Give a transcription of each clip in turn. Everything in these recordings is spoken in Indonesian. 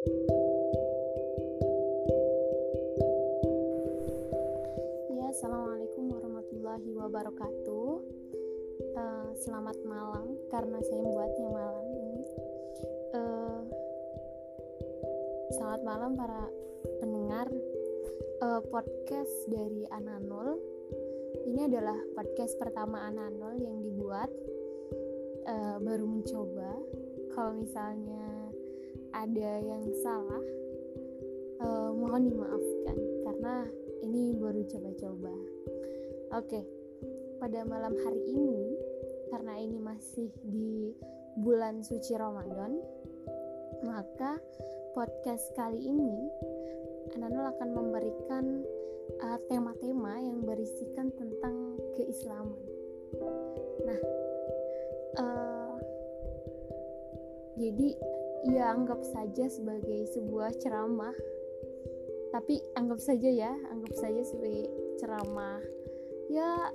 Ya, assalamualaikum warahmatullahi wabarakatuh. Uh, selamat malam, karena saya membuatnya malam ini. Uh, selamat malam para pendengar uh, podcast dari Ananul. Ini adalah podcast pertama Ananul yang dibuat. Uh, baru mencoba. Kalau misalnya ada yang salah, uh, mohon dimaafkan karena ini baru coba-coba. Oke, pada malam hari ini, karena ini masih di bulan suci Ramadan, maka podcast kali ini Ananul akan memberikan uh, tema-tema uh, yang berisikan tentang keislaman. Nah, uh, jadi ya anggap saja sebagai sebuah ceramah. Tapi anggap saja ya anggap saja sebagai ceramah. Ya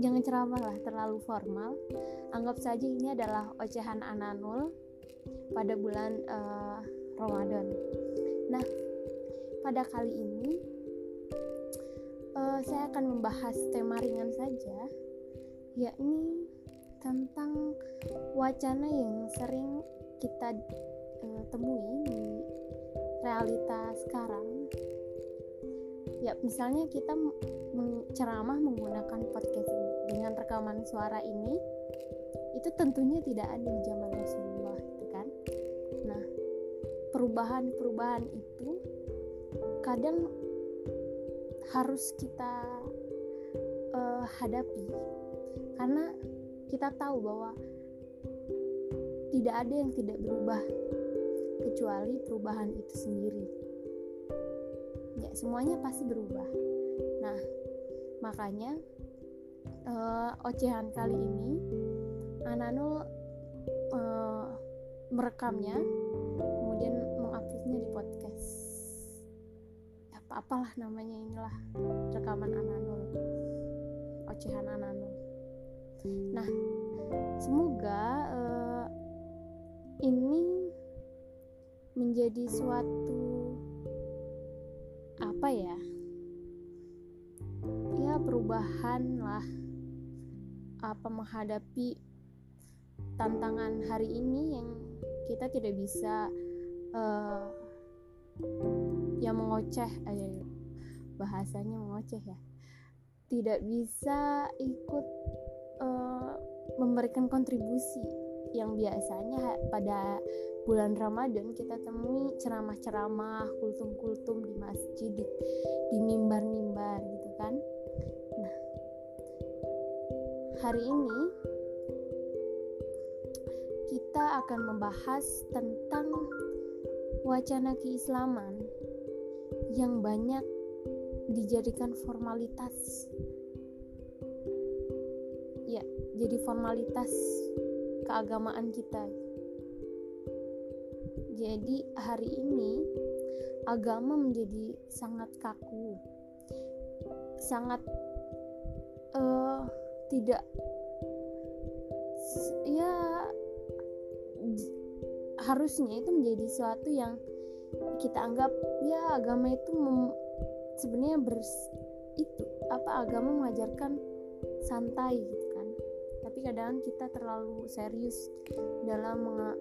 jangan ceramah lah terlalu formal. Anggap saja ini adalah ocehan ananul pada bulan uh, Ramadan. Nah pada kali ini uh, saya akan membahas tema ringan saja yakni tentang wacana yang sering kita uh, temui di realita sekarang. Ya misalnya kita ceramah menggunakan podcast ini dengan rekaman suara ini itu tentunya tidak ada di zaman Rasulullah gitu kan? Nah perubahan-perubahan itu kadang harus kita uh, hadapi karena kita tahu bahwa tidak ada yang tidak berubah kecuali perubahan itu sendiri. Ya, semuanya pasti berubah. Nah, makanya uh, ocehan kali ini Ananul uh, merekamnya kemudian menguploadnya di podcast apa apalah namanya inilah rekaman Ananul ocehan Ananul nah semoga uh, ini menjadi suatu apa ya? Ya perubahan lah apa menghadapi tantangan hari ini yang kita tidak bisa uh, yang mengoceh eh, bahasanya mengoceh ya. Tidak bisa ikut uh, memberikan kontribusi yang biasanya pada bulan Ramadan kita temui ceramah-ceramah kultum-kultum di masjid di, di mimbar-mimbar gitu kan nah hari ini kita akan membahas tentang wacana keislaman yang banyak dijadikan formalitas. Ya, jadi formalitas keagamaan kita. Jadi hari ini agama menjadi sangat kaku. Sangat uh, tidak ya harusnya itu menjadi sesuatu yang kita anggap ya agama itu sebenarnya ber itu apa agama mengajarkan santai gitu kan tapi kadang kita terlalu serius dalam uh,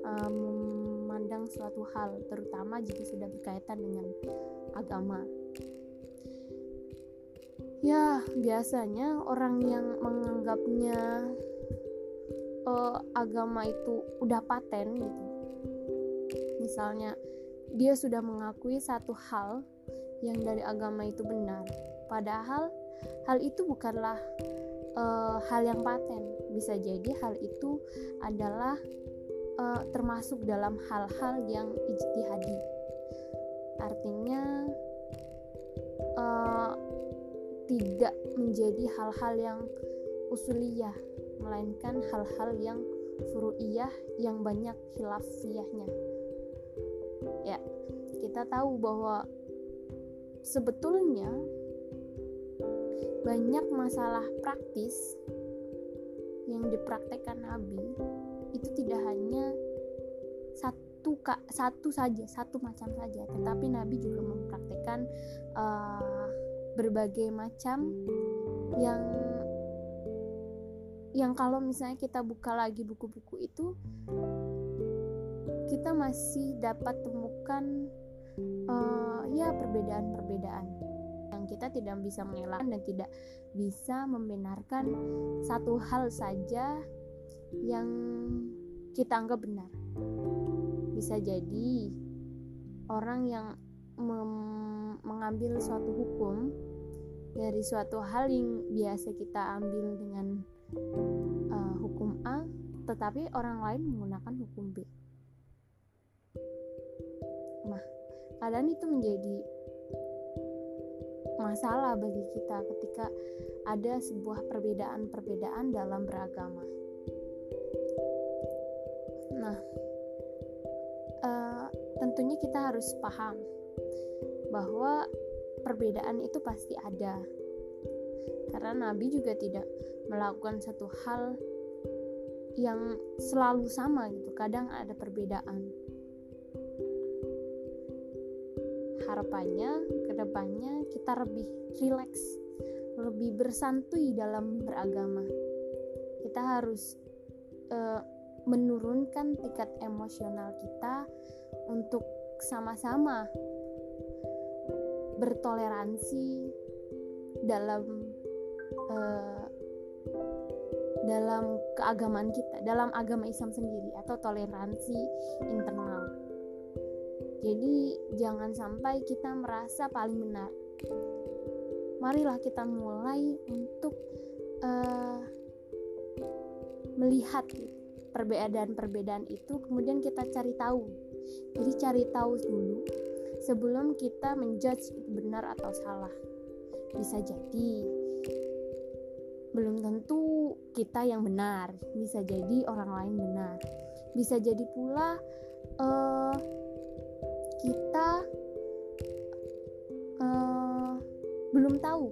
memandang suatu hal terutama jika sudah berkaitan dengan agama. Ya biasanya orang yang menganggapnya uh, agama itu udah paten gitu. Misalnya dia sudah mengakui satu hal yang dari agama itu benar. Padahal hal itu bukanlah uh, hal yang paten. Bisa jadi hal itu adalah uh, termasuk dalam hal-hal yang ijtihadi. Artinya uh, tidak menjadi hal-hal yang usuliyah melainkan hal-hal yang furu'iyah yang banyak khilafiyahnya ya kita tahu bahwa sebetulnya banyak masalah praktis yang dipraktekkan Nabi itu tidak hanya satu satu saja satu macam saja. Tetapi Nabi juga mempraktikkan uh, berbagai macam yang yang kalau misalnya kita buka lagi buku-buku itu kita masih dapat temukan uh, ya perbedaan-perbedaan yang kita tidak bisa mengelakkan dan tidak bisa membenarkan satu hal saja yang kita anggap benar bisa jadi orang yang mengambil suatu hukum dari suatu hal yang biasa kita ambil dengan uh, hukum A, tetapi orang lain menggunakan hukum B. Nah, kadang itu menjadi masalah bagi kita ketika ada sebuah perbedaan-perbedaan dalam beragama. Nah, uh, tentunya kita harus paham bahwa perbedaan itu pasti ada. Karena Nabi juga tidak melakukan satu hal yang selalu sama gitu. Kadang ada perbedaan. Harapannya ke depannya kita lebih rileks lebih bersantui dalam beragama. Kita harus uh, menurunkan tingkat emosional kita untuk sama-sama bertoleransi dalam uh, dalam keagamaan kita, dalam agama Islam sendiri atau toleransi internal. Jadi jangan sampai kita merasa paling benar. Marilah kita mulai untuk uh, melihat perbedaan-perbedaan itu, kemudian kita cari tahu. Jadi cari tahu dulu sebelum kita menjudge benar atau salah. Bisa jadi belum tentu kita yang benar, bisa jadi orang lain benar. Bisa jadi pula uh, kita uh, belum tahu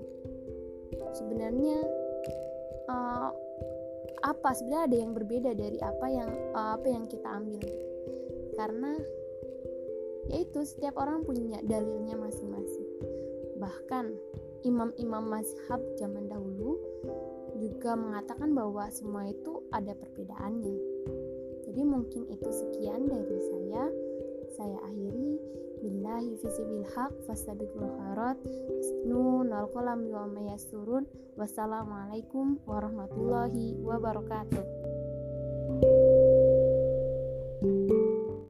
sebenarnya uh, apa sebenarnya ada yang berbeda dari apa yang uh, apa yang kita ambil. Karena yaitu setiap orang punya dalilnya masing-masing. Bahkan imam-imam mazhab zaman dahulu juga mengatakan bahwa semua itu ada perbedaannya. Jadi mungkin itu sekian dari saya saya akhiri. Billahi fisibil haq fastabiqul khairat nun wal qalam wa wassalamualaikum warahmatullahi wabarakatuh